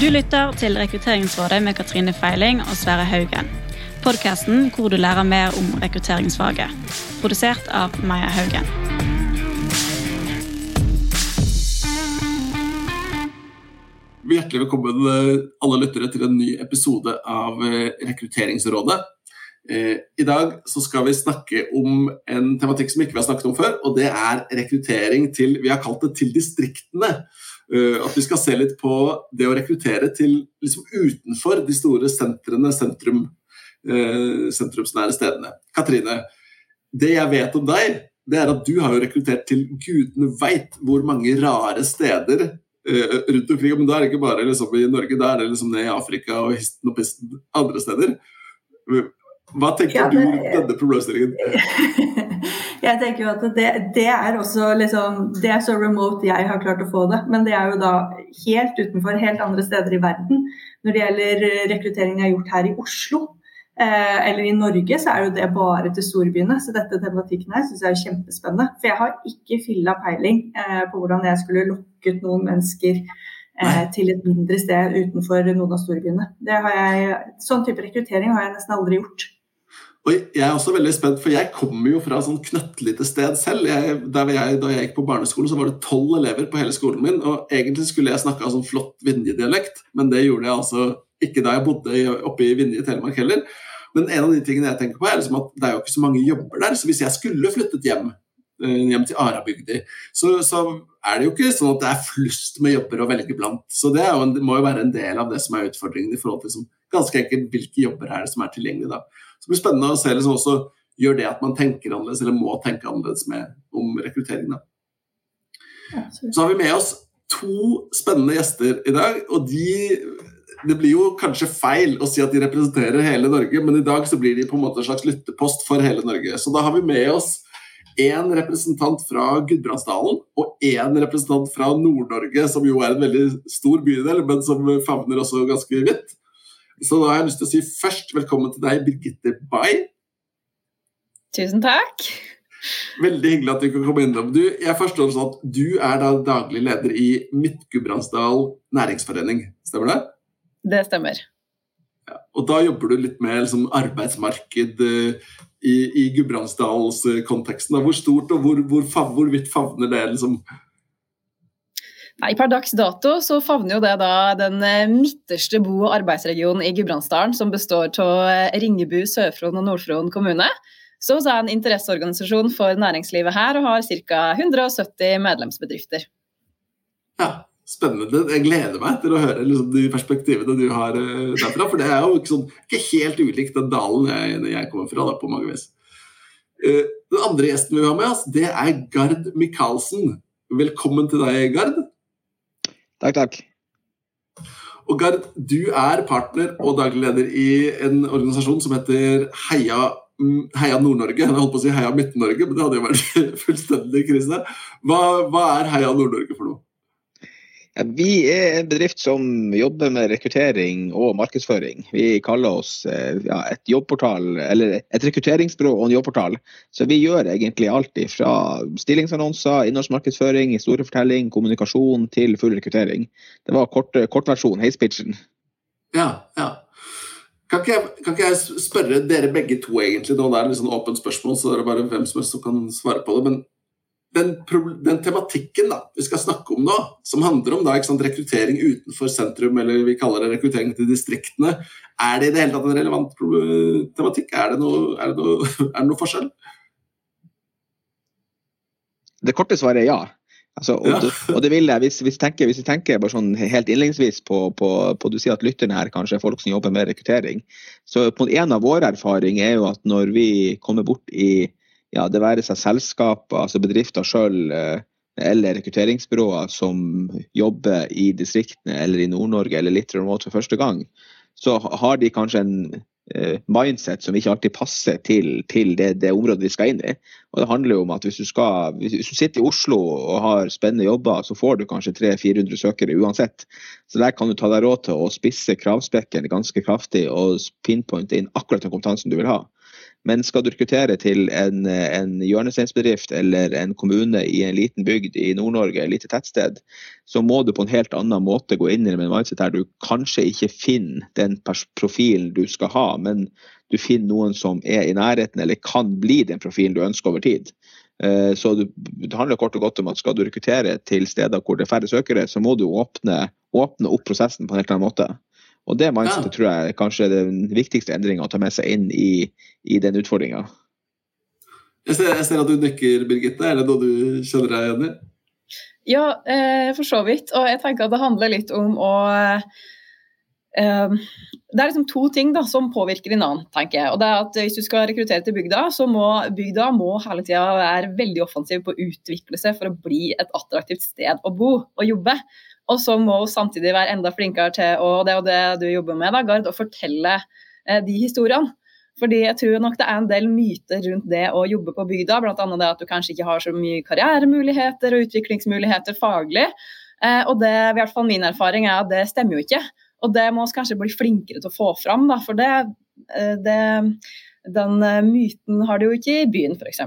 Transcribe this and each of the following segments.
Du lytter til Rekrutteringsrådet med Katrine Feiling og Sverre Haugen. Podkasten hvor du lærer mer om rekrutteringsfaget. Produsert av Maja Haugen. Hjertelig velkommen eh, alle lyttere til en ny episode av eh, Rekrutteringsrådet. Eh, I dag skal vi snakke om en tematikk som ikke vi har snakket om før, og det er rekruttering til Vi har kalt det til distriktene. At vi skal se litt på det å rekruttere til liksom utenfor de store sentrene, sentrum, sentrumsnære stedene. Katrine, det jeg vet om deg, det er at du har jo rekruttert til gudene veit hvor mange rare steder rundt omkring. Men da er det ikke bare liksom i Norge, da er det liksom ned i Afrika og histen og pisten andre steder. Hva tenker ja, det, du om denne problemstillingen? jeg tenker jo at det, det, er også liksom Det er så remote jeg har klart å få det. Men det er jo da helt utenfor, helt andre steder i verden. Når det gjelder rekruttering jeg har gjort her i Oslo, eh, eller i Norge, så er jo det bare til storbyene. Så dette tematikken her syns jeg er kjempespennende. For jeg har ikke filla peiling eh, på hvordan jeg skulle lokket noen mennesker eh, til et mindre sted utenfor noen av storbyene. Jeg, sånn type rekruttering har jeg nesten aldri gjort. Og jeg er også veldig spent, for jeg kommer jo fra sånn knøttlite sted selv. Jeg, jeg, da jeg gikk på barneskolen, så var det tolv elever på hele skolen min. Og egentlig skulle jeg snakka sånn flott Vinje-dialekt, men det gjorde jeg altså ikke da jeg bodde oppe i Vinje i Telemark heller. Men en av de tingene jeg tenker på, er liksom at det er jo ikke så mange jobber der. Så hvis jeg skulle flyttet hjem, eh, hjem til Arabygdi, så, så, er det jo ikke sånn at det er flust med jobber å velge blant. Så det, jo en, det må jo være en del av det som er utfordringen i forhold til liksom, ganske enkelt hvilke jobber er det som er tilgjengelige da. Så det blir spennende å se liksom også gjør det at man tenker annerledes, eller må tenke annerledes med, om rekrutteringen. Ja, Så har vi med oss to spennende gjester i dag. og de det blir jo kanskje feil å si at de representerer hele Norge, men i dag så blir de på en måte en slags lyttepost for hele Norge. Så da har vi med oss én representant fra Gudbrandsdalen og én representant fra Nord-Norge, som jo er en veldig stor bydel, men som favner også ganske vidt. Så da har jeg lyst til å si først velkommen til deg, Birgitte Bay. Tusen takk. Veldig hyggelig at du kan komme innom. Du, jeg forstår sånn at du er da daglig leder i Midt-Gudbrandsdal næringsforening, stemmer det? Det stemmer. Ja, og da jobber du litt med liksom, arbeidsmarked uh, i, i Gudbrandsdalskonteksten. Hvor stort og hvor, hvor, hvor vidt favner det? liksom Nei, Per dags dato så favner jo det da den eh, midterste bo- og arbeidsregionen i Gudbrandsdalen, som består av eh, Ringebu, Sør-Fron og Nord-Fron kommune. Så vi er en interesseorganisasjon for næringslivet her og har ca. 170 medlemsbedrifter. Ja, Spennende. Jeg gleder meg til å høre liksom, de perspektivene du har uh, derfra. For det er jo ikke, sånn, ikke helt ulikt den dalen jeg, jeg kommer fra, da, på mange vis. Den andre gjesten vi har med oss, det er Gard Michaelsen. Velkommen til deg, Gard. Takk, takk. Og Gard, du er partner og daglig leder i en organisasjon som heter Heia, mm, Heia Nord-Norge. Jeg holdt på å si Heia Midt-Norge, men det hadde jo vært fullstendig krise. Hva, hva er Heia Nord-Norge for noe? Vi er en bedrift som jobber med rekruttering og markedsføring. Vi kaller oss eh, ja, et jobbportal, eller et rekrutteringsbyrå og en jobbportal. Så vi gjør egentlig alt fra stillingsannonser, innholdsmarkedsføring, historiefortelling, kommunikasjon til full rekruttering. Det var kort, kortversjon, heispitchen. Ja, ja. Kan ikke, jeg, kan ikke, jeg, spørre dere begge to, egentlig, nå det er et sånn åpent spørsmål, så det er bare hvem som helst som kan svare på det. men den, den, tematikken da, vi skal snakke om nå, som handler om da, sant, rekruttering utenfor sentrum, eller vi kaller det rekruttering til distriktene, er det i det hele tatt en relevant tematikk? Er det noe, er det noe, er det noe forskjell? Det korte svaret er ja. Altså, og, ja. det, og, det, vil jeg, hvis, hvis, tenker, hvis jeg tenker bare sånn helt innledningsvis på, på, på, Du sier at lytterne her kanskje er folk som jobber med rekruttering. så på En av våre erfaringer er jo at når vi kommer bort i ja, det være seg selskaper, altså bedrifter sjøl eh, eller rekrutteringsbyråer som jobber i distriktene eller i Nord-Norge eller litt remote for første gang, så har de kanskje en eh, mindset som ikke alltid passer til, til det, det, området de skal inn i. Og det handler jo om at hvis du, skal, hvis du sitter i Oslo og har spennende jobber, så får du kanskje 300-400 søkere uansett. Så der kan du ta deg råd til å spisse kravspekken ganske kraftig og pinpointe inn akkurat den kompetansen du vil ha. Men skal du rekruttere til en, en hjørnesteinsbedrift eller en kommune i en liten bygd i Nord-Norge, et lite tettsted, så må du på en helt annen måte gå inn i en mindset der du kanskje ikke finner den profilen du skal ha, men du finner noen som er i nærheten eller kan bli den profilen du ønsker over tid. Eh, så det handler kort og godt om at skal du rekruttere til steder hvor det er færre søkere, så må du åpne, åpne opp prosessen på en helt annen måte. Og det mindsetet ja. tror jeg kanskje er den viktigste endringa å ta med seg inn i, i den utfordringa. Jeg, jeg, ser at du nikker, Birgitte. Er det noe du kjenner deg igjen i? Ja, eh, for så vidt. Og jeg tenker at det handler litt om å eh, det er liksom to ting da, som påvirker en annen, tenker jeg. Og det er at Hvis du skal rekruttere til bygda, så må bygda må hele tida være veldig offensiv på å utvikle seg for å bli et attraktivt sted å bo og jobbe. Og så må hun samtidig være enda flinkere til og det og det du jobber med, da, Gard, å fortelle eh, de historiene. Fordi jeg tror nok det er en del myter rundt det å jobbe på bygda, bl.a. det at du kanskje ikke har så mye karrieremuligheter og utviklingsmuligheter faglig. Eh, og det, i hvert fall min erfaring er at det stemmer jo ikke. Og det må vi kanskje bli flinkere til å få fram, da, for det, eh, det, den eh, myten har du jo ikke i byen, f.eks.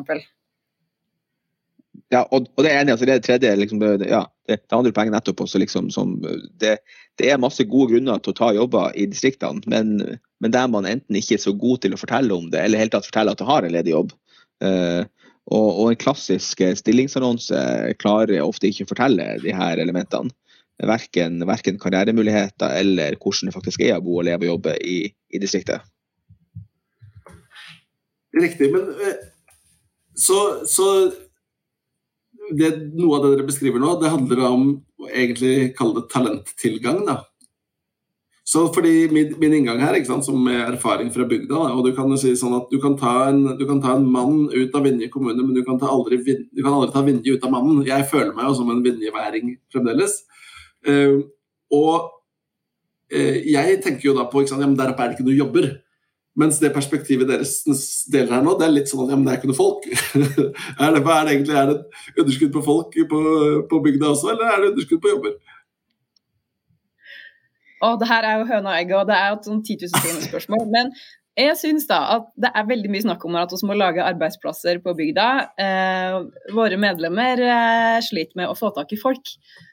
Ja, og, og, det enig, altså det tredje liksom, det, ja, det, det andre poenget nettopp også, liksom, som, det, det, er masse gode grunner til å ta jobber i distriktene, men, men, der man enten ikke er så god til å fortelle om det, eller helt tatt fortelle at du har en ledig jobb. Uh, og, og, en klassisk stillingsannonse klarer ofte ikke å fortelle de her elementene. Verken, verken karrieremuligheter eller hvordan det faktisk er å bo og leve og jobbe i, i distriktet. Riktig, men eh, så, så det, noe av det dere beskriver nå, det handler om å egentlig kalle det talenttilgang. da. Så fordi Min, min inngang her, sant, som er erfaring fra bygda og Du kan si sånn at du kan, en, du kan ta en mann ut av Vinje kommune, men du kan, aldri, du kan aldri ta Vinje ut av mannen. Jeg føler meg jo som en vinjeværing fremdeles. Uh, og uh, jeg tenker jo da på ikke sant, ja, der oppe er det ikke noen jobber. Mens det perspektivet deres deler her nå, det er litt sånn at ja, men det er ikke noe folk. er, det, er, det, egentlig, er det underskudd på folk på, på bygda også, eller er det underskudd på jobber? Og det her er jo høna og egget, og det er jo et sånn 10 000 spørsmål. Men jeg syns da at det er veldig mye snakk om at vi må lage arbeidsplasser på bygda. Eh, våre medlemmer eh, sliter med å få tak i folk.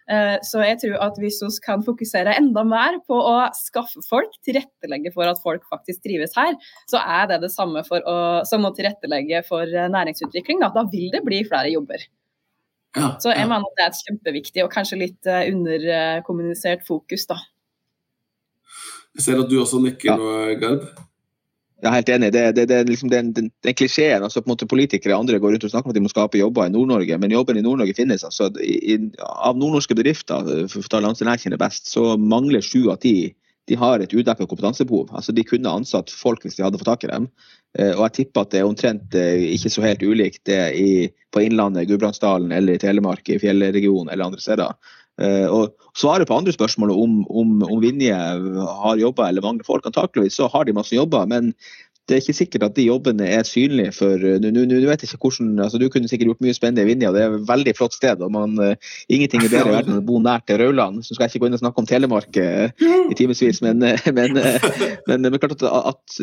Eh, så jeg tror at hvis vi kan fokusere enda mer på å skaffe folk, tilrettelegge for at folk faktisk trives her, så er det det samme å, som å tilrettelegge for eh, næringsutvikling. Da, da vil det bli flere jobber. Ja, så jeg ja. mener at det er et kjempeviktig og kanskje litt eh, underkommunisert fokus, da. Jeg ser at du også nikker nå, Gard. Jeg er helt enig. Det, det, det er liksom den, den, den klisjeen. altså på en måte Politikere og andre går rundt og snakker om at de må skape jobber i Nord-Norge, men jobben i Nord-Norge finnes. altså i, Av nordnorske bedrifter, for å ta landsdelen jeg kjenner best, så mangler sju av ti de har et udekket kompetansebehov. altså De kunne ansatt folk hvis de hadde fått tak i dem. Eh, og jeg tipper at det er omtrent eh, ikke så helt ulikt det i, på Innlandet, Gudbrandsdalen eller i Telemark, i fjellregionen eller andre steder. Eh, og Svaret på andre spørsmål om, om, om Vinje har jobber eller mangler folk, antakeligvis så har de masse jobber. men det er ikke sikkert at de jobbene er synlige for Nå vet jeg ikke hvordan, altså Du kunne sikkert gjort mye spennende i Vinja, det er et veldig flott sted. og man, uh, Ingenting er bedre i verden enn å bo nært til Rauland. Så skal jeg ikke gå inn og snakke om Telemark uh, i timevis, men, uh, men, men, men, klart at, at,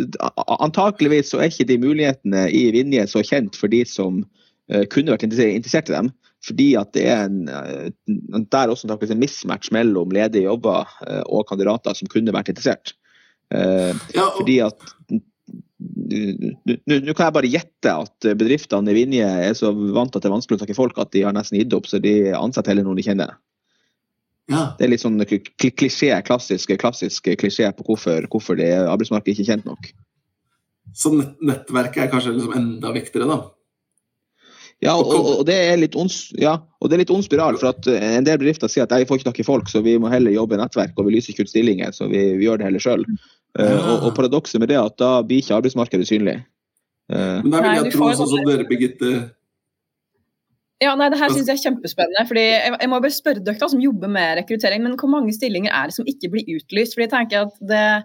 antakeligvis så er ikke de mulighetene i Vinje så kjent for de som kunne vært interessert i dem. Fordi at det er en, eh, der også en mismatch mellom ledige jobber eh, og kandidater som kunne vært interessert. Eh, ja, og... Fordi at nå kan jeg bare gjette at bedriftene i Vinje er så vant til at det er vanskelig å takke folk at de har nesten gitt opp, så de ansetter heller noen de kjenner. Ja. Det er litt sånn klisjé, klassisk, klassisk klisjé på hvorfor, hvorfor det arbeidsmarkedet ikke er kjent nok. Så nettverket er kanskje liksom enda viktigere, da? Ja, og, og, det er litt ond, ja, og det er litt ond spiral. for at eh, En del bedrifter sier at vi får ikke tak i folk, så vi må heller jobbe i nettverk og vi lyser ikke ut stillinger. Så vi, vi gjør det heller sjøl. Uh, og, og paradokset med det er at da blir ikke arbeidsmarkedet synlig. Uh, Men der vil jeg tro, sånn som dere, Birgitte ja, nei, det her synes jeg er kjempespennende. fordi Jeg, jeg må bare spørre dere som jobber med rekruttering, men hvor mange stillinger er det som ikke blir utlyst? fordi jeg tenker at det Eh,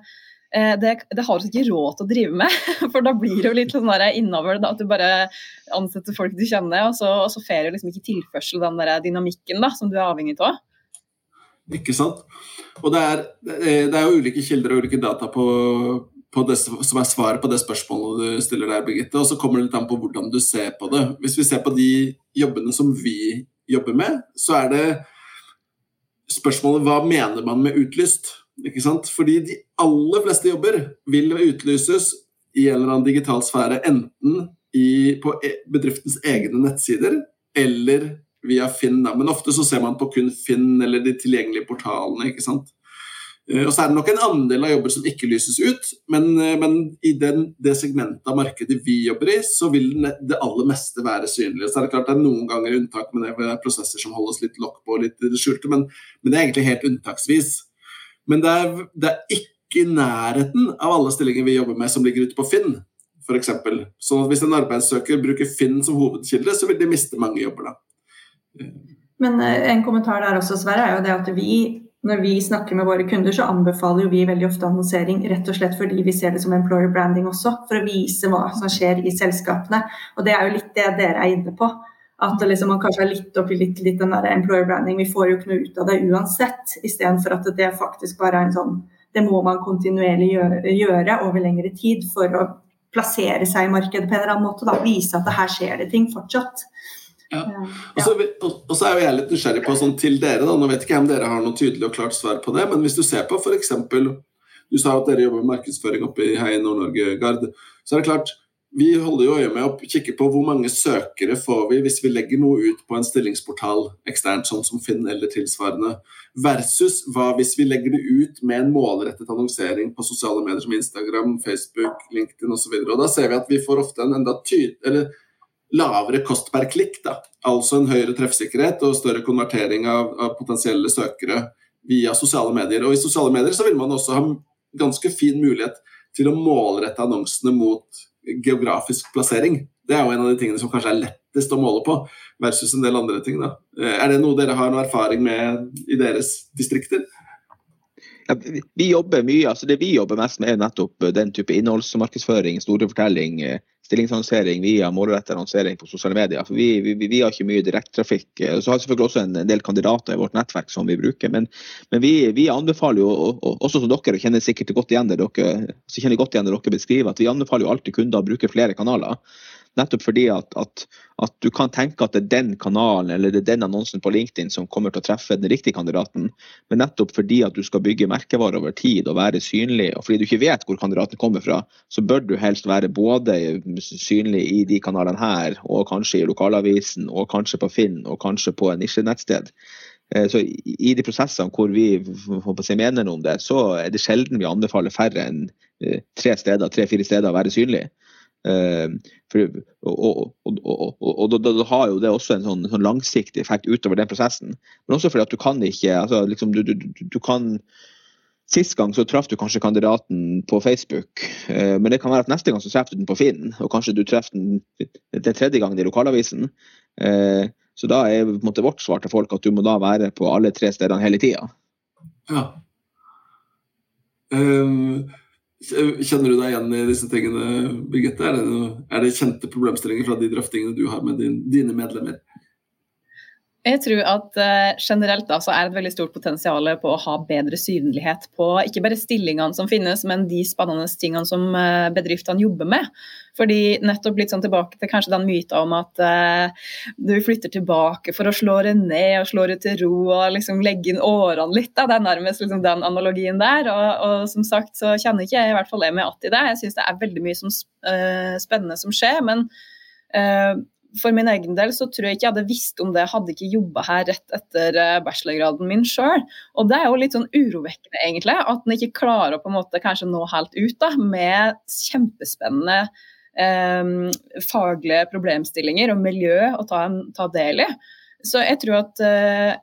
det, det, har du ikke råd til å drive med. For da blir det jo litt sånn innover at du bare ansetter folk du kjenner, og så, og så får du liksom ikke tilførsel den der dynamikken da, som du er avhengig av. Ikke sant. Og det er, det er, jo ulike kilder og ulike data på, det, som er svaret på det spørsmålet du stiller der, Birgitte. Og så kommer det litt an på hvordan du ser på det. Hvis vi ser på de jobbene som vi jobber med, så er det spørsmålet hva mener man med utlyst? Ikke sant? Fordi de aller fleste jobber vil utlyses i en eller annen digital sfære, enten i, på e, bedriftens egne nettsider eller via Finn. Da. Men ofte så ser man på kun Finn eller de tilgjengelige portalene. ikke sant? Eh, og så er det nok en andel av jobber som ikke lyses ut, men, eh, men i den, det segmentet av markedet vi jobber i, så vil det aller meste være synlig. Så er det klart det er noen ganger unntak med det, er prosesser som holdes litt lokk på litt skjulte, men, men, det er egentlig helt unntaksvis. Men det er, det er ikke i nærheten av alle stillinger vi jobber med som ligger ute på Finn, f.eks. Sånn at hvis en arbeidssøker bruker Finn som hovedkilde, så vil de miste mange jobber da. Men eh, en kommentar der også, Sverre, er jo det at vi når vi snakker med våre kunder, så anbefaler vi veldig ofte annonsering rett og slett fordi vi ser det som employer branding også, for å vise hva som skjer i selskapene. Og det er jo litt det dere er inne på. At liksom man kanskje er litt oppi litt, litt den der employer branding. Vi får jo ikke noe ut av det uansett, istedenfor at det faktisk bare er en sånn Det må man kontinuerlig gjøre, gjøre over lengre tid for å plassere seg i markedet på en eller annen måte. Da. Vise at det her skjer det ting fortsatt. Ja. Og, så, og, så, er jo jeg litt nysgjerrig på sånn til dere, da. nå vet ikke jeg om dere har noe tydelig og klart svar på det, men hvis du ser på f.eks. Du sa at dere jobber med markedsføring oppe i Hei Nord-Norge, Gard. Så er det klart, vi holder jo øye med å kikke på hvor mange søkere får vi hvis vi legger noe ut på en stillingsportal eksternt, sånn som Finn eller tilsvarende, versus hva hvis vi legger det ut med en målrettet annonsering på sosiale medier som Instagram, Facebook, LinkedIn osv. Da ser vi at vi får ofte en enda eller lavere kost per klikk. Da. Altså en høyere treffsikkerhet og større konvertering av, av, potensielle søkere via sosiale medier. Og i sosiale medier så vil man også ha ganske fin mulighet til å målrette annonsene mot geografisk plassering. Det er jo en av de tingene som kanskje er lettest å måle på, versus en del andre ting. Da. Er det noe dere har noe erfaring med i deres distrikter? Ja, vi jobber mye, altså Det vi jobber mest med, er nettopp den type innholdsmarkedsføring, storfortelling, stillingsannonsering via målrettet annonsering på sosiale medier. For vi, vi, vi har ikke mye direktetrafikk. Så har vi selvfølgelig også en, del kandidater i vårt nettverk som vi bruker. Men, men vi, vi, anbefaler jo, også som dere kjenner sikkert godt igjen det dere, kjenner godt igjen det dere beskriver, at vi anbefaler jo alltid kunder å bruke flere kanaler. Nettopp fordi at, at, at, du kan tenke at det er den kanalen eller det er den annonsen på LinkedIn som kommer til å treffe den riktige kandidaten, men nettopp fordi at du skal bygge merkevare over tid og være synlig, og fordi du ikke vet hvor kandidaten kommer fra, så bør du helst være både synlig i de kanalene her, og kanskje i lokalavisen, og kanskje på Finn, og kanskje på en nisjenettsted. Eh, så I de prosessene hvor vi mener noe om det, så er det sjelden vi anbefaler færre enn tre-fire steder, tre-fire steder å være synlig. Og, da, har jo det også en sånn, sånn, langsiktig effekt utover den prosessen. Men også fordi at du kan ikke altså, liksom, du, du, du, kan Sist gang så traff du kanskje kandidaten på Facebook, uh, men det kan være at neste gang så treffer du den på Finn, og kanskje du treffer den den tredje gangen i lokalavisen. Uh, så da er på en måte vårt svar til folk at du må da være på alle tre stedene hele tida. Ja. Um Kjenner du deg igjen i disse tingene, Birgitte? Er det, er det kjente problemstillinger fra de drøftingene du har med din, dine medlemmer? Jeg tror at uh, generelt da, så er det et veldig stort potensial på å ha bedre synlighet på ikke bare stillingene som finnes, men de spennende tingene som uh, bedriftene jobber med. Fordi nettopp litt sånn tilbake til kanskje den myta om at uh, du flytter tilbake for å slå det ned og slå det til ro og liksom legge inn årene litt. Da. Det er nærmest liksom den analogien der. Og, og, som sagt så kjenner ikke jeg i hvert fall jeg meg att i det. Jeg syns det er veldig mye som, spennende som skjer. men for min egen del så tror jeg ikke jeg hadde visst om det, hadde ikke jobba her rett etter eh, bachelorgraden min sjøl. Og det er jo litt sånn urovekkende, egentlig, at en ikke klarer å på en måte kanskje nå helt ut da, med kjempespennende eh, faglige problemstillinger og miljø å ta, ta, del i. Så jeg tror at eh,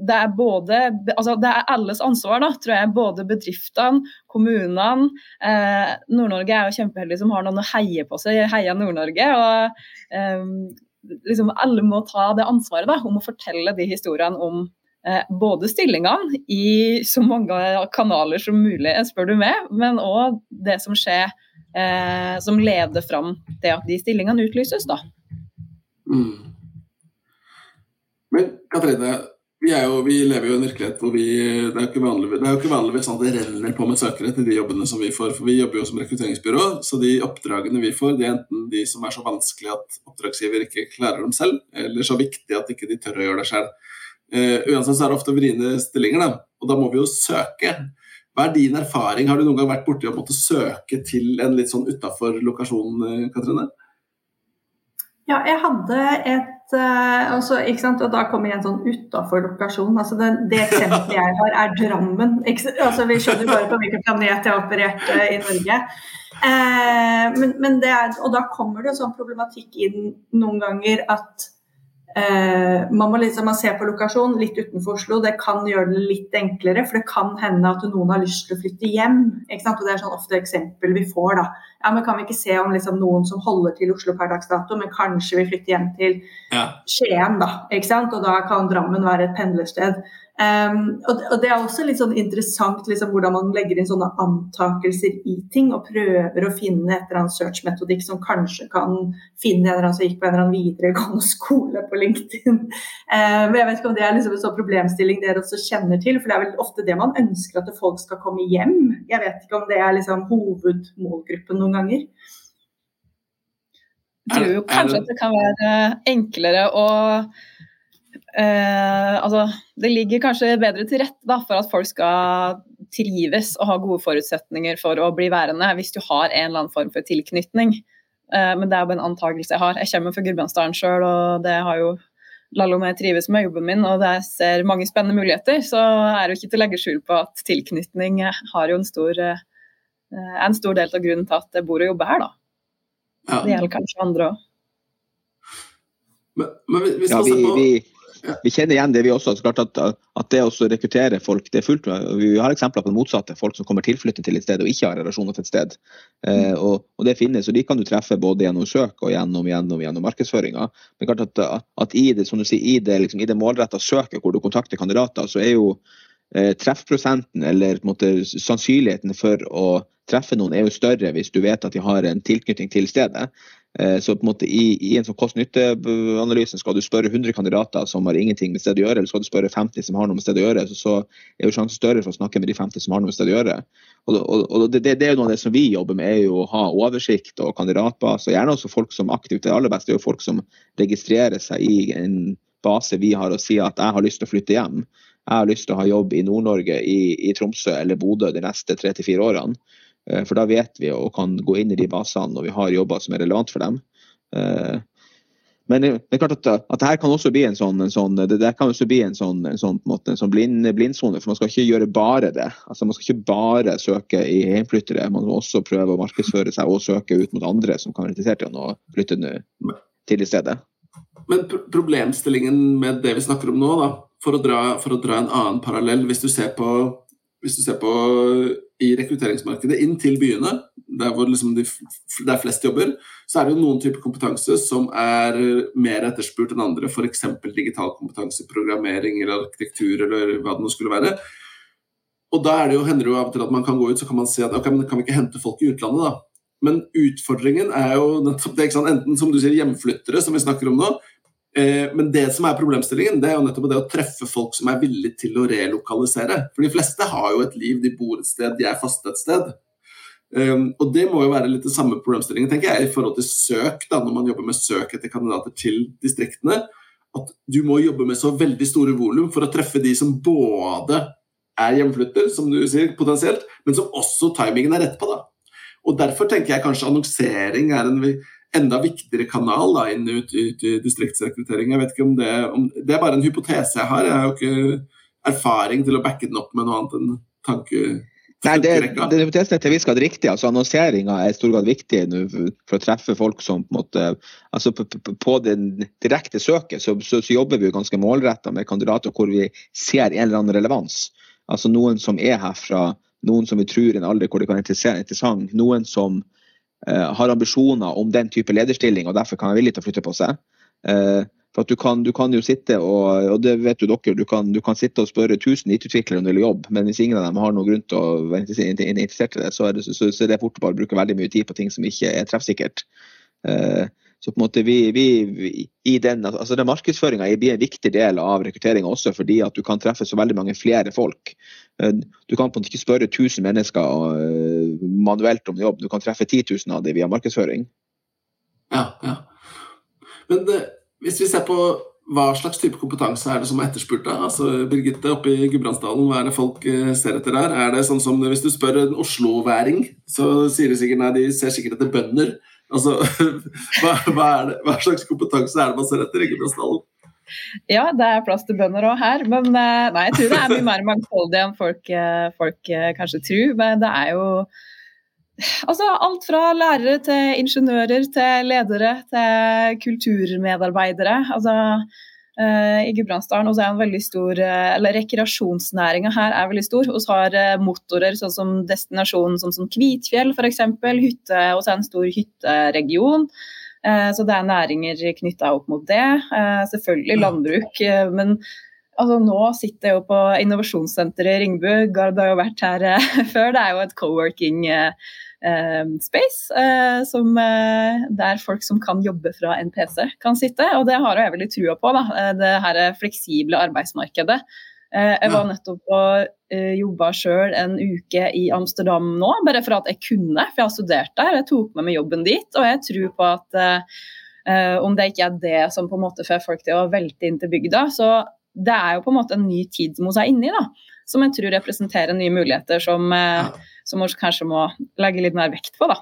det er både altså det er alles ansvar, da, tror jeg. Både bedriftene, kommunene. Eh, Nord-Norge er jo kjempeheldig som har noen å heie på seg. Heia Nord-Norge. og eh, liksom Alle må ta det ansvaret da, om å fortelle de historiene om eh, både stillingene i så mange kanaler som mulig, spør du meg, men òg det som skjer eh, som leder fram til at de stillingene utlyses. da. Mm. Men Katrine, vi, jo, vi, lever jo i en virkelighet hvor vi Det er jo ikke vanlig, det ikke vanligvis sånn at det renner på med søkere til de jobbene som vi får. For vi jobber jo som rekrutteringsbyrå, så de oppdragene vi får, det er enten de som er så vanskelige at oppdragsgiver ikke klarer dem selv, eller så viktige at ikke de tør å gjøre det selv. Uh, uansett så er det ofte vriene stillinger, da, og da må vi jo søke. Hva er din erfaring? Har du noen gang vært borti å måtte søke til en litt sånn utafor lokasjon, eh, Katrine? Ja, jeg hadde et uh, også, Og da kommer jeg en sånn utafor lokasjon. Altså det, det eksempelet jeg har, er Drammen. Altså, vi skjønner bare på hvilken planet jeg har operert i Norge. Uh, men, men er, og da kommer det sånn problematikk inn noen ganger at Eh, man må liksom man ser på lokasjon litt utenfor Oslo. Det kan gjøre det litt enklere, for det kan hende at noen har lyst til å flytte hjem. Og Det er sånn ofte eksempel vi får. da. Ja, men Kan vi ikke se om liksom noen som holder til Oslo per dags dato, men kanskje vil flytte hjem til ja. Skien, da. ikke sant? Og da kan Drammen være et pendlersted. Um, og, og, Det er også litt sånn interessant liksom, hvordan man legger inn sånne antakelser i ting, og prøver å finne et eller annet search-metodikk som kanskje kan finne en eller annen som gikk på en eller annen videregående skole på LinkedIn. Um, jeg vet ikke om det er liksom en sånn problemstilling dere også kjenner til, for det er vel ofte det man ønsker at folk skal komme hjem. Jeg vet ikke om det er liksom hovedmålgruppen noen ganger. Jeg tror jo kanskje at det kan være enklere å Eh, altså, det ligger kanskje bedre til rette da, for at folk skal trives og ha gode forutsetninger for å bli værende, hvis du har en eller annen form for tilknytning. Eh, men det er jo en antakelse jeg har. Jeg kommer fra Gudbrandsdalen sjøl, og det har jo Lallo med trives med jobben min, og jeg ser mange spennende muligheter. Så er det jo ikke til å legge skjul på at tilknytning har jo en stor, eh, en stor del av grunnen til at jeg bor og jobber her, da. Ja. Det gjelder kanskje andre òg. Men, men hvis ja, vi, vi, vi kjenner igjen det, vi også. Så klart at, at det å rekruttere folk det er fullt Vi har eksempler på det motsatte. Folk som kommer tilflyttet til et sted og ikke har relasjoner til et sted. Eh, og, og, det finnes, og de kan du treffe både gjennom søk og gjennom, gjennom, gjennom markedsføringa. Men klart at, at, i det, som det, liksom, det målretta søket hvor du kontakter kandidater, så er jo eh, treffprosenten eller måte, sannsynligheten for å treffe noen er jo større hvis du vet at de har en tilknytning til stedet. Eh, så på en måte i, i en sånn kost-nytte-analyse skal du spørre 100 kandidater som har ingenting med stedet å gjøre, eller skal du spørre 50 som har noe med stedet å gjøre, så, så er jo sjansen større for å snakke med de 50 som har noe med stedet å gjøre. Og, og, og det, det, er jo noe av det som vi jobber med, er jo å ha oversikt og kandidatbase. Gjerne også folk som aktivt Det aller beste er jo folk som registrerer seg i en base vi har og sier at jeg har lyst til å flytte hjem. Jeg har lyst til å ha jobb i Nord-Norge, i, i Tromsø eller Bodø de neste tre til fire årene. Eh, for da vet vi og kan gå inn i de basene når vi har jobber som er relevant for dem. Eh, men det er klart at, at her kan også bli en sånn, en sånn det der kan også bli en sånn, en sånn, måte, en sånn blind, blindsone. For man skal ikke gjøre bare det. Altså Man skal ikke bare søke i hjemflyttere. Man må også prøve å markedsføre seg og søke ut mot andre som kan være interessert i å flytte til i stedet. Men problemstillingen med det vi snakker om nå, da, for å dra, for å dra en annen parallell, hvis du ser på, hvis du ser på i rekrutteringsmarkedet inn til byene, der hvor liksom de, det er flest jobber, så er det jo noen typer kompetanse som er mer etterspurt enn andre. F.eks. digital kompetanse, programmering eller arkitektur eller hva det nå skulle være. Og da er det jo, hender det jo av og til at man kan gå ut så kan man si at ok, men kan vi ikke hente folk i utlandet, da? Men utfordringen er jo det, ikke sant? enten som du sier hjemflyttere, som vi snakker om nå, men det som er problemstillingen, det er jo nettopp det å treffe folk som er villige til å relokalisere. For de fleste har jo et liv, de bor et sted, de er faste et sted. Um, og det må jo være litt det samme problemstillingen tenker jeg, i forhold til søk, da, når man jobber med søk etter kandidater til distriktene. At du må jobbe med så veldig store volum for å treffe de som både er hjemflytter, som du sier, potensielt, men som også timingen er rett på. da. Og Derfor tenker jeg kanskje annonsering er en enda viktigere kanal da, inn ut, ut i distriktsrekruttering. Jeg vet ikke om det, om det er bare en hypotese jeg har. Jeg har jo ikke erfaring til å backe den opp med noe annet enn tanke... Nei, det, det hypotesen er til vi skal ha riktig. altså Annonseringa er i stor grad viktig for å treffe folk som på en måte altså På, på, på det direkte søket så, så, så, jobber vi jo ganske målretta med kandidater hvor vi ser en eller annen relevans. Altså Noen som er herfra, noen som vi tror i en alder hvor det kan være interessant, noen som har ambisjoner om den type lederstilling og derfor kan være villig til å flytte på seg. Eh, for at du kan, du kan jo sitte og, og det vet jo dere, du kan, du kan sitte og spørre 1000 IT-utviklere om de vil jobbe, men hvis ingen av dem har noen grunn til å være interessert i det, så er det, så, så er det fort å bruke veldig mye tid på ting som ikke er treffsikkert. Uh, Så på en måte vi, vi, vi i den, altså den Markedsføringa blir en viktig del av rekrutteringa også, fordi at du kan treffe så veldig mange flere folk. Eh, du kan på en måte ikke spørre 1000 mennesker eh, manuelt om jobb, du kan treffe 10 000 av dem via markedsføring. Ja, ja. Men det, hvis vi ser på hva slags type kompetanse er det som er etterspurt? da? Altså, Birgitte, oppe i Gudbrandsdalen, hva er det folk eh, ser etter der? Er det sånn som Hvis du spør en osloværing, så sier de sikkert nei, de ser sikkert etter bønder. Altså, hva, hva, hva, slags kompetanse er det man ser etter i Gudbrandsdalen? Ja, det er plass til bønder òg her, men eh, nei, jeg tror det er mye mer mangfoldig enn folk, eh, folk kanskje tror. Men det er jo Altså alt fra lærere til ingeniører til ledere til kulturmedarbeidere. Altså, I Gudbrandsdalen er en veldig stor, eller rekreasjonsnæringa her er veldig stor. Vi har motorer sånn som destinasjonen sånn som Kvitfjell f.eks. Hytte, og så er en stor hytteregion. Så det er næringer knytta opp mot det. Selvfølgelig landbruk. Men altså, nå sitter jeg jo på innovasjonssenteret i Ringbu. Gard har jo vært her før. Det er jo et co-working Eh, space, eh, som, eh, der folk som kan jobbe fra en PC, kan sitte. Og det har jeg veldig trua på, da, det her fleksible arbeidsmarkedet. Jeg var nettopp og jobba sjøl en uke i Amsterdam nå, bare for at jeg kunne, for jeg har studert der. Jeg tok med meg jobben dit, og jeg tror på at Uh, om det ikke er det som på en måte får folk til å velte inn til bygda. Så det er jo på en måte en ny tid som hun er inne i, da. Som jeg tror representerer nye muligheter som som vi kanskje må legge litt mer vekt på. da.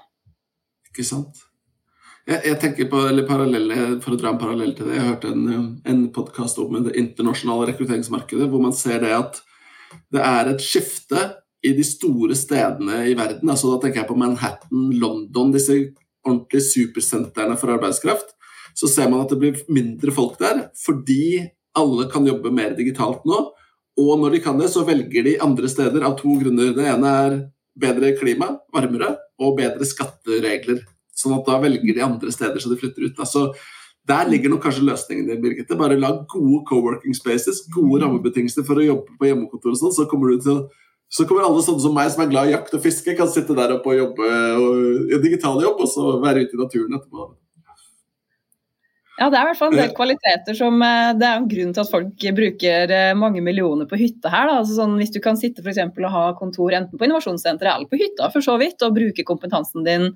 Ikke sant. Jeg, jeg tenker på, eller parallell, For å dra en parallell til det, jeg hørte en, en podkast om det internasjonale rekrutteringsmarkedet, hvor man ser det at det er et skifte i de store stedene i verden. altså Da tenker jeg på Manhattan, London, disse ordentlige supersentrene for arbeidskraft. Så ser man at det blir mindre folk der fordi alle kan jobbe mer digitalt nå. Og når de kan det, så velger de andre steder av to grunner. Det ene er bedre klima, varmere, og bedre skatteregler. Sånn at da velger de andre steder så de flytter ut. Altså, der ligger nok kanskje løsningen din, Birgitte. Bare lag gode co-working spaces, gode rammebetingelser for å jobbe på hjemmekontor og sånn, så kommer du til så kommer alle sånne som meg, som er glad i jakt og fiske, kan sitte der oppe og jobbe og, digital jobb, og så være ute i naturen etterpå. Ja, det er i hvert fall en del kvaliteter som eh, Det er en grunn til at folk bruker eh, mange millioner på hytte her. Altså sånn, hvis du kan sitte for eksempel, og ha kontor enten på innovasjonssenteret eller på hytta for så vidt, og bruke kompetansen din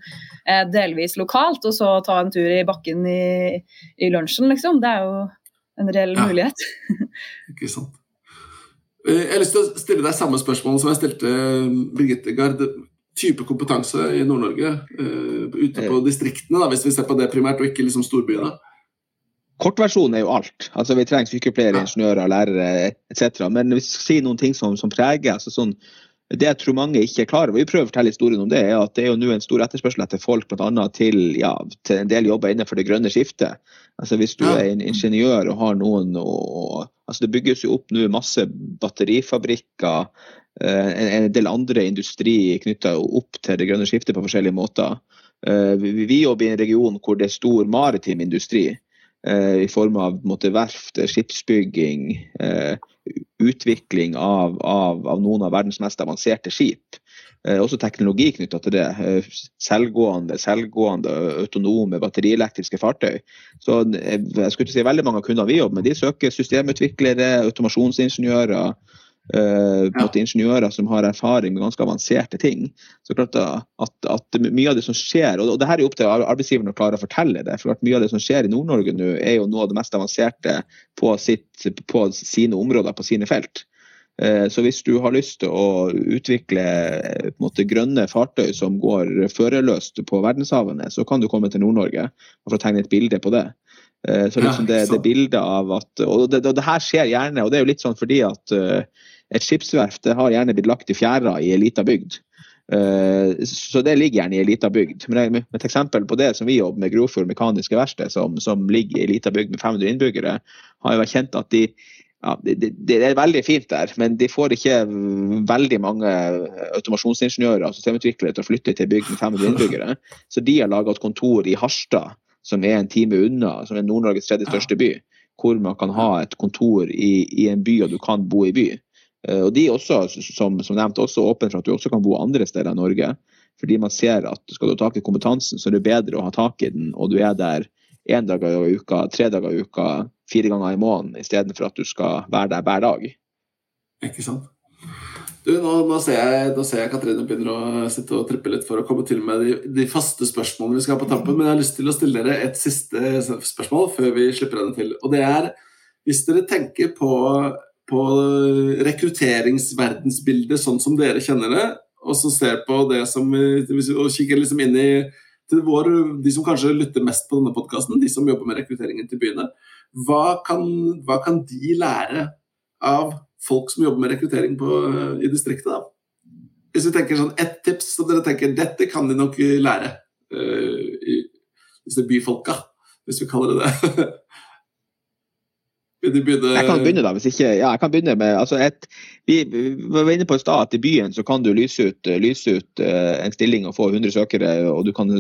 eh, delvis lokalt, og så ta en tur i bakken i, i lunsjen, liksom. Det er jo en reell ja. mulighet. Ikke sant. Jeg har lyst til å stille deg samme spørsmål som jeg stilte Birgitte Gard type kompetanse i Nord-Norge, uh, ute på distriktene, da, hvis vi ser på det primært, og ikke liksom storbyene? Kortversjonen er jo alt. Altså Vi trenger sykepleiere, ingeniører, lærere etc. Men vi skal si noen ting som, som preger altså sånn, Det jeg tror mange ikke er klar over, vi prøver å fortelle historien om det, er at det er jo nå en stor etterspørsel etter folk bl.a. Til, ja, til en del jobber innenfor det grønne skiftet. Altså Hvis du er en ingeniør og har noen og, altså Det bygges jo opp nå masse batterifabrikker, eh, en, en del andre industri knytta opp til det grønne skiftet på forskjellige måter. Eh, vi jobber i en region hvor det er stor maritim industri. Eh, i form av måte, verft, skipsbygging, eh, utvikling av, av, av, noen av verdens mest avanserte skip. Eh, også teknologi knytta til det. Selvgående, selvgående, autonome, batterielektriske fartøy. Så jeg skulle ikke si Veldig mange av kundene vi jobber med, de søker systemutviklere, automasjonsingeniører, Uh, ja. ingeniører som har erfaring med ganske avanserte ting. Så klart at, at Mye av det som skjer, og, det her er opp til arbeidsgiveren å klare å fortelle det. for klart Mye av det som skjer i Nord-Norge nå, er jo noe av det mest avanserte på, sitt, på sine områder, på sine felt. Uh, så hvis du har lyst til å utvikle måte, grønne fartøy som går førerløst på verdenshavene, så kan du komme til Nord-Norge for å tegne et bilde på det. Uh, så liksom det, det bildet av at, Og det, det, det, her skjer gjerne, og det er jo litt sånn fordi at et skipsverft har gjerne blitt lagt i fjæra i ei lita bygd. Uh, så det ligger gjerne i ei lita bygd. Men med et eksempel på det som vi jobber med, Grofjord Mekaniske Verksted, som, som, ligger i ei lita bygd med 500 innbyggere, har jo vært kjent at de ja, det, det, det, er veldig fint der, men de får ikke veldig mange automasjonsingeniører og systemutviklere til å flytte til bygd med 500 innbyggere. Så de har laga et kontor i Harstad, som er en time unna, som er Nord-Norges tredje største by. Hvor man kan ha et kontor i, i en by, og du kan bo i by. Eh, og De er også, som, som nevnt, også åpne for at du også kan bo andre steder i Norge. Fordi man ser at skal du ha tak i kompetansen, så er det bedre å ha tak i den, og du er der én dag i uka, tre dager i uka, fire ganger i måneden, istedenfor at du skal være der hver dag. Ikke sant. Du, nå, nå, ser jeg, nå, ser jeg, Katrine begynner å sitte og trippe litt for å komme til med de, de, faste spørsmålene vi skal ha på tampen, men jeg har lyst til å stille dere et siste spørsmål før vi slipper henne til. Og det er hvis dere tenker på, på rekrutteringsverdensbildet sånn som dere kjenner det, og så ser på det som Og kikker liksom inn i vår, de som kanskje lytter mest på denne podkasten, de som jobber med rekrutteringen til byene, hva kan, hva kan de lære av folk som jobber med rekruttering på, i distriktet? da? Hvis vi tenker sånn ett tips som dere tenker dette kan de nok lære, uh, i disse byfolka, hvis vi kaller det det. Jeg kan begynne, da. hvis ikke, ja, jeg kan begynne med, altså et, Vi var inne på i stad at i byen så kan du lyse ut, lyse ut uh, en stilling og få 100 søkere, og du kan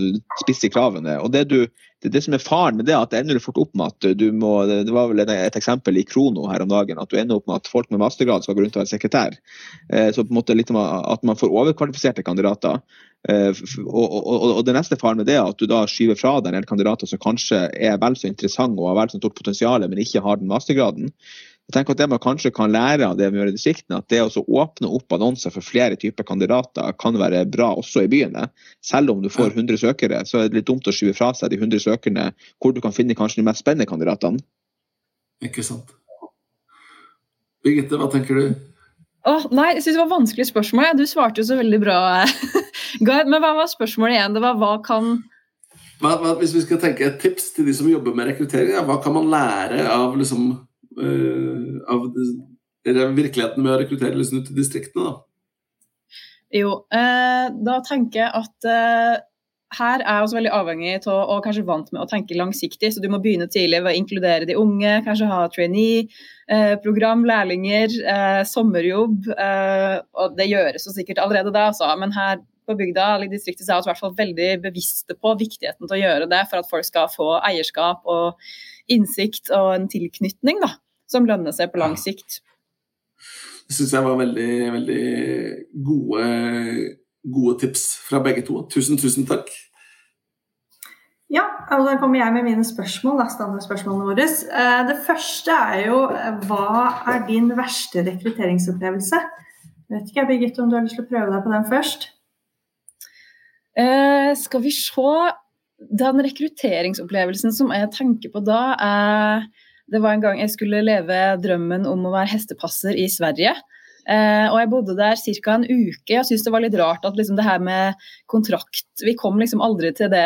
spisse kravene. og det, du, det, det som er faren med det, at det ender fort opp med at du må Det var vel et eksempel i Krono her om dagen, at du ender opp med at folk med mastergrad skal gå rundt og være sekretær. Uh, så på en måte litt at man får overkvalifiserte kandidater. Uh, og, og, og, det neste faren med det er at du da skyver fra deg en del kandidater som kanskje er vel så interessante og har vel så stort potensial, men ikke har den mastergraden. Jeg tenker at Det man kanskje kan lære av det vi gjør i distriktene, at det å åpne opp annonser for flere typer kandidater kan være bra også i byene. Selv om du får 100 søkere, så er det litt dumt å skyve fra seg de 100 søkerne hvor du kan finne kanskje de mest spennende kandidatene. Ikke sant. Birgitte, hva tenker du? Oh, nei, jeg synes Det var vanskelig spørsmål. Du svarte jo så veldig bra. Men hva var spørsmålet igjen? Det var hva kan hva, hva, Hvis vi skal tenke et tips til de som jobber med rekruttering, hva kan man lære av, liksom, uh, av virkeligheten med å rekruttere liksom, ut til distriktene? da? Jo, eh, da tenker jeg at eh, her er jeg også veldig avhengig av og kanskje vant med å tenke langsiktig. Så du må begynne tidlig ved å inkludere de unge, kanskje ha trainee-program, eh, lærlinger, eh, sommerjobb. Eh, og det gjøres jo sikkert allerede da, altså. Men her på bygda eller i distriktet så er vi i hvert fall veldig bevisste på viktigheten til å gjøre det for at folk skal få eierskap og innsikt og en tilknytning da, som lønner seg på lang sikt. Det syns jeg var veldig, veldig gode gode tips fra begge to. Tusen, tusen takk. Ja, og da kommer jeg med mine spørsmål, da, standardspørsmålene våre. Eh, det første er jo eh, hva er din verste rekrutteringsopplevelse? Jeg vet ikke, Birgitte, om du har lyst til å prøve deg på den først? Eh, skal vi se. Den rekrutteringsopplevelsen som jeg tenker på da, er Det var en gang jeg skulle leve drømmen om å være hestepasser i Sverige. Eh, og jeg bodde der ca. en uke. Jeg syntes det var litt rart at liksom det her med kontrakt Vi kom liksom aldri til det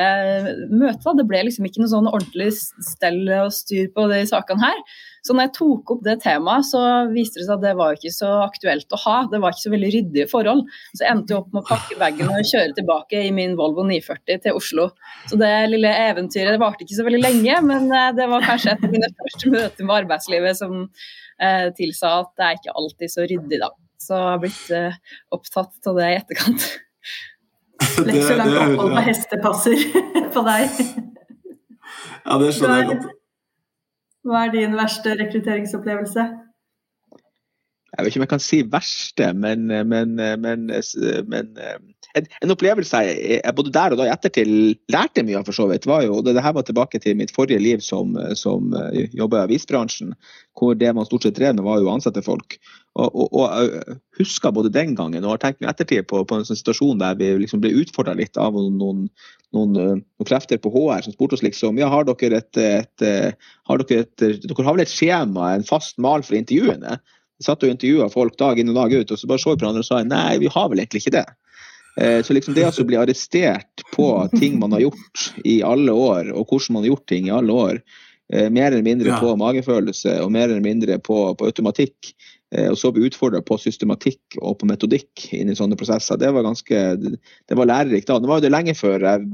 møtet. Det ble liksom ikke noe sånn ordentlig stell og styr på de sakene her. Så når jeg tok opp det temaet, så viste det seg at det var ikke så aktuelt å ha. Det var ikke så veldig ryddige forhold. Så jeg endte opp med å pakke bagen og kjøre tilbake i min Volvo 940 til Oslo. Så det lille eventyret det varte ikke så veldig lenge, men eh, det var kanskje et av mine første møter med arbeidslivet som tilsa at det er ikke alltid så ryddig, da. Så jeg har blitt eh, opptatt av det i etterkant. Det er ikke så langt opphold på hestepasser på deg. Ja, det skjønner jeg godt. Hva er din verste rekrutteringsopplevelse? Jeg vet ikke om jeg kan si verste, men, men, men, men en, opplevelse jeg både der og da i ettertid lærte mye av, for så vidt, var jo det, det her var tilbake til mitt forrige liv som, som uh, jobba i avisbransjen, hvor det man stort sett drev med, var jo å ansette folk. Og, og, og husker både den gangen og har tenkt meg ettertid på, på en sånn situasjon der vi liksom ble utfordra litt av noen, noen, noen, noen, krefter på HR som spurte oss liksom ja, har dere et, et, har dere, et, dere har vel et skjema, en fast mal for intervjuene? Vi satt og intervjua folk dag inn og dag ut, og så bare så vi på hverandre og sa nei, vi har vel egentlig ikke det. Eh, så liksom det å bli arrestert på ting man har gjort i alle år, og hvordan man har gjort ting i alle år, eh, mer eller mindre ja. på magefølelse og mer eller mindre på, på automatikk, eh, og så bli utfordra på systematikk og på metodikk inn i sånne prosesser, det var ganske det var lærerikt da. Det var jo det lenge før jeg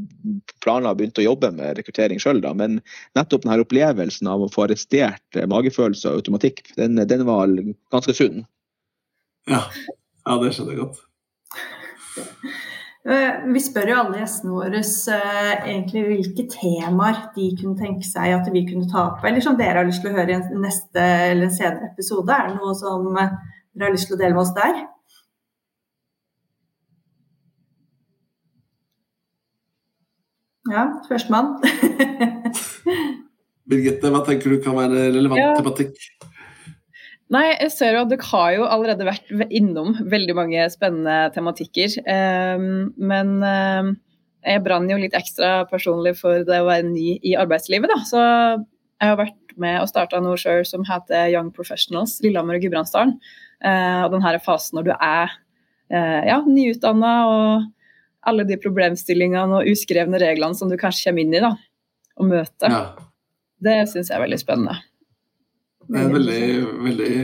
planla begynte å jobbe med rekruttering sjøl, men nettopp denne opplevelsen av å få arrestert magefølelse og automatikk, den, den var ganske sunn. Ja. ja, det skjønner jeg godt. Eh, vi spør jo alle gjestene våre uh, egentlig hvilke temaer de kunne tenke seg at vi kunne ta opp, eller som dere har lyst til å høre i neste eller senere episode. Er det noe som uh, dere har lyst til å dele med oss der? Ja, førstemann. Birgitte, hva tenker du kan være relevant ja. tematikk? Nei, jeg ser jo at Dere har jo allerede vært innom veldig mange spennende tematikker. Um, men um, jeg brann jo litt ekstra personlig for det å være ny i arbeidslivet. Da. Så jeg har vært med og starta noe sjøl som heter Young Professionals Lillehammer og Gudbrandsdalen. Uh, og denne fasen når du er uh, ja, nyutdanna og alle de problemstillingene og uskrevne reglene som du kanskje kommer inn i da, og møter. Ja. Det syns jeg er veldig spennende. Det er en veldig, veldig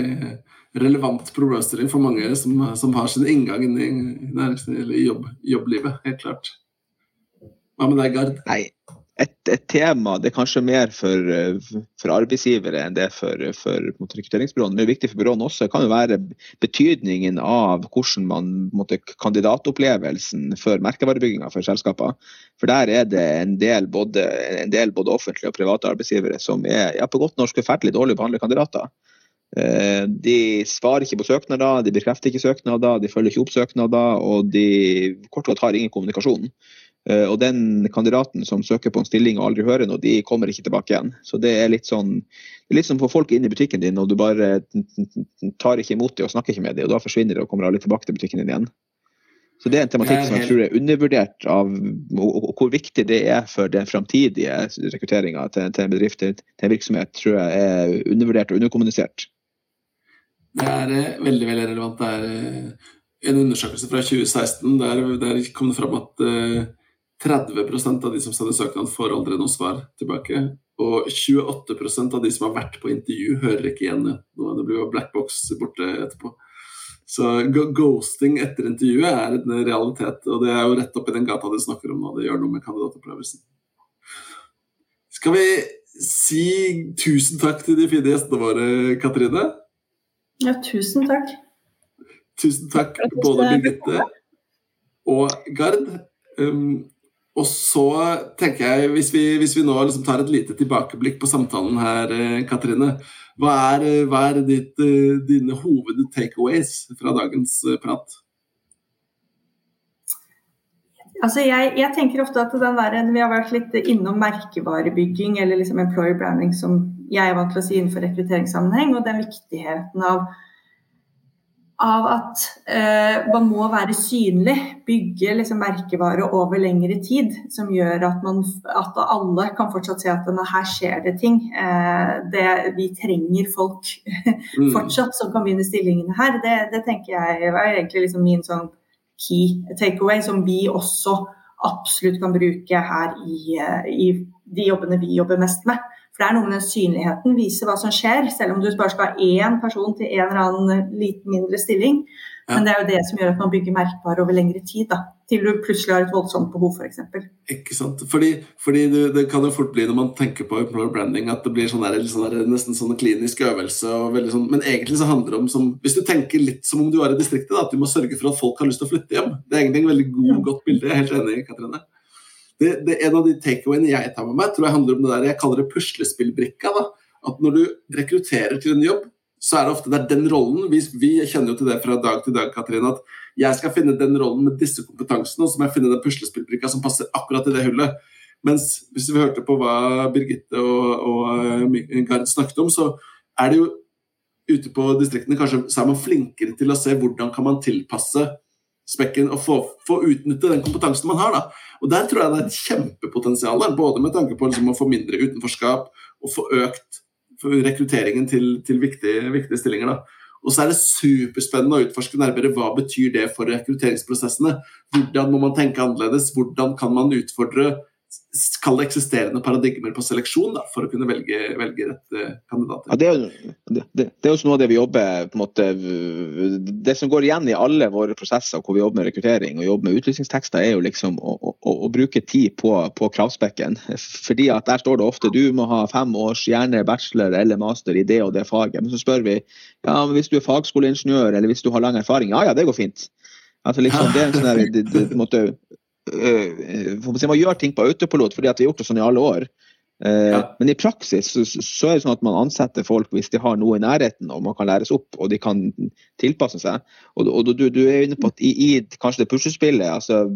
relevant problemstilling for mange som, som har sin inngang inn i næringslivet jobb, jobblivet, helt klart. Hva med deg, Gard? Nei, et, et, tema det er kanskje mer for, for arbeidsgivere enn det for, for rekrutteringsbyråene. Men det er viktig for byråene også det kan jo være betydningen av hvordan man måtte, kandidatopplevelsen for merkevarebygginga for selskaper. For der er det en del både, en del både offentlige og private arbeidsgivere som er ja, på godt norsk forferdelig dårlig behandler kandidater. Eh, de svarer ikke på søknader, de bekrefter ikke søknader, de følger ikke opp søknader, og de kort og godt har ingen kommunikasjon. Eh, og den kandidaten som søker på en stilling og aldri hører noe, de kommer ikke tilbake igjen. Så det er litt sånn det er litt som å få folk inn i butikken din, og du bare tar ikke imot dem og snakker ikke med dem, og da forsvinner de og kommer aldri tilbake til butikken din igjen. Så det er en tematikk som jeg tror er undervurdert av hvor viktig det er for den framtidige rekrutteringa til, til, en bedrift, til, en virksomhet, tror jeg er undervurdert og underkommunisert. Det er eh, veldig veldig relevant. Det er eh, en undersøkelse fra 2016 der, der kom det fram at 30% av de som sender søknad, får aldri noe svar tilbake. Og 28% av de som har vært på intervju, hører ikke igjen det. Det blir jo black box borte etterpå. Så ghosting etter intervjuet er en realitet, og det er jo rett oppi den gata du snakker om nå. Det gjør noe med kandidatopplevelsen. Skal vi si tusen takk til de fine gjestene våre, Katrine? Ja, tusen takk. Tusen takk både Birgitte og Gard. Um, og så tenker jeg, hvis vi, hvis vi nå liksom tar et lite tilbakeblikk på samtalen her, eh, Katrine. Hva er, hva er ditt, eh, dine hoved-takeaways fra dagens eh, prat? Altså jeg, jeg, tenker ofte at der, Vi har vært litt innom merkevarebygging eller liksom employer branding, som jeg er vant til å si innenfor rekrutteringssammenheng, og den viktigheten av av at eh, man må være synlig, bygge liksom, merkevare over lengre tid. Som gjør at, man, at alle kan fortsatt se at her skjer det ting. Eh, det, vi trenger folk mm. fortsatt som kan begynne stillingene her. Det, det tenker jeg var egentlig liksom min sånn key takeaway, som vi også absolutt kan bruke her i, eh, i de jobbene vi jobber mest med. For det er noe med den synligheten, vise hva som skjer, selv om du bare skal ha én person til en eller annen litt mindre stilling. Ja. Men det er jo det som gjør at man bygger merkbare over lengre tid. da, Til du plutselig har et voldsomt behov, f.eks. Ikke sant. Fordi, fordi det, det, kan jo fort bli når man tenker på employer branding, at det blir sånn der, sånn der, nesten sånn klinisk øvelse. Sånn, men egentlig så handler det om som, Hvis du tenker litt som om du er i distriktet, da, at du må sørge for at folk har lyst til å flytte hjem. Det er egentlig en veldig god, godt bilde. Jeg er helt enig, Katrine det, det, en av de takeawayene jeg tar med meg, tror jeg handler om det der jeg kaller det puslespillbrikka. da, At når du rekrutterer til en jobb, så er det ofte det er den rollen. Vi, vi, kjenner jo til det fra dag til dag, Katrine, at jeg skal finne den rollen med disse kompetansene, og så må jeg finne den puslespillbrikka som passer akkurat i det hullet. Mens hvis vi hørte på hva Birgitte og, og eh, Gard snakket om, så er det jo ute på distriktene kanskje så er man flinkere til å se hvordan kan man tilpasse spekken og få, få utnytte den kompetansen man har. da. Og Der tror jeg det er et kjempepotensial, både med tanke på liksom å få mindre utenforskap og få økt rekrutteringen til, til viktige, viktige, stillinger. da. Og så er det superspennende å utforske nærmere hva betyr det for rekrutteringsprosessene. Hvordan må man tenke annerledes? Hvordan kan man utfordre kall det eksisterende paradigmer på seleksjon da, for å kunne velge, velge rett eh, kandidater. Ja, det, er, det, det, er også noe av det vi jobber på en måte, Det som går igjen i alle våre prosesser hvor vi jobber med rekruttering og jobber med utlysningstekster, er jo liksom å, å, å bruke tid på, på, kravspekken. Fordi at Der står det ofte du må ha fem års gjerne bachelor eller master i det og det faget. Men så spør vi ja, men hvis du er fagskoleingeniør eller hvis du har lang erfaring, ja ja, det går fint. Altså liksom, det er en sånn der, det, det, måte, Øh, man gjør ting på autopilot fordi at vi har gjort det sånn i alle år. Uh, ja. Men i praksis så, så, er det sånn at man ansetter folk hvis de har noe i nærheten og man kan læres opp og de kan tilpasse seg. Og, og du, du, er inne på at i, i kanskje det puslespillet altså,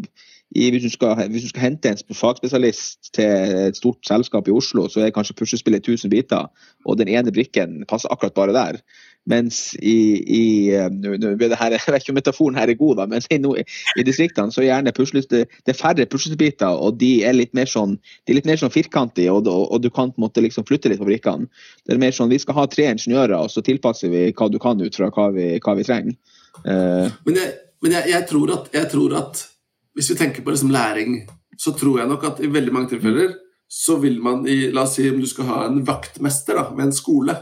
hvis, du skal, hvis, du skal, hente en fagspesialist til et stort selskap i Oslo, så er kanskje puslespillet 1000 biter, og den ene brikken passer akkurat bare der. Mens i, i eh, det her, Jeg vet ikke om metaforen her er god, da, men i, i distriktene så er gjerne pusles, det, det er færre puslespillbiter, og de er litt mer sånn, de er litt mer sånn firkantige, og, og, og, du kan på en måte liksom flytte litt på brikkene. Det er mer sånn, Vi skal ha tre ingeniører, og så tilpasser vi hva du kan ut fra hva vi, hva vi trenger. Uh, men jeg, men jeg, jeg, tror at, jeg, tror at, hvis vi tenker på liksom læring, så tror jeg nok at i veldig mange tilfeller så vil man i La oss si om du skal ha en vaktmester da, ved en skole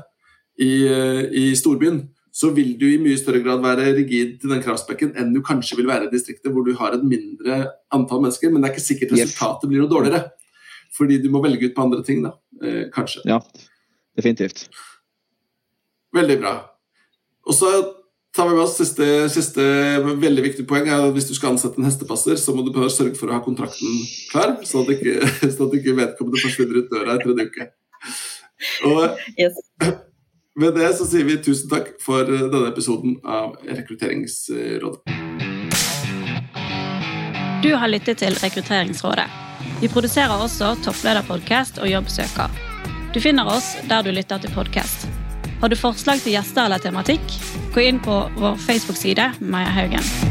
i, i storbyen, så vil du i mye større grad være rigid til den kravspekken enn du kanskje vil være i distriktet, hvor du har et mindre antall mennesker. Men det er ikke sikkert resultatet blir noe dårligere. Fordi du må velge ut på andre ting, da. Eh, kanskje. Ja, definitivt. Veldig bra. Og så tar vi med oss siste, siste veldig viktig poeng. er at Hvis du skal ansette en hestepasser, så må du bare sørge for å ha kontrakten klar, så at ikke, sånn at ikke vedkommende forsvinner ut døra etter en uke. Og yes. Med det så sier vi tusen takk for denne episoden av Rekrutteringsrådet. Du har lyttet til Rekrutteringsrådet. Vi produserer også Topplederpodkast og Jobbsøker. Du finner oss der du lytter til podkast. Har du forslag til gjester eller tematikk, gå inn på vår Facebook-side Maja Haugen.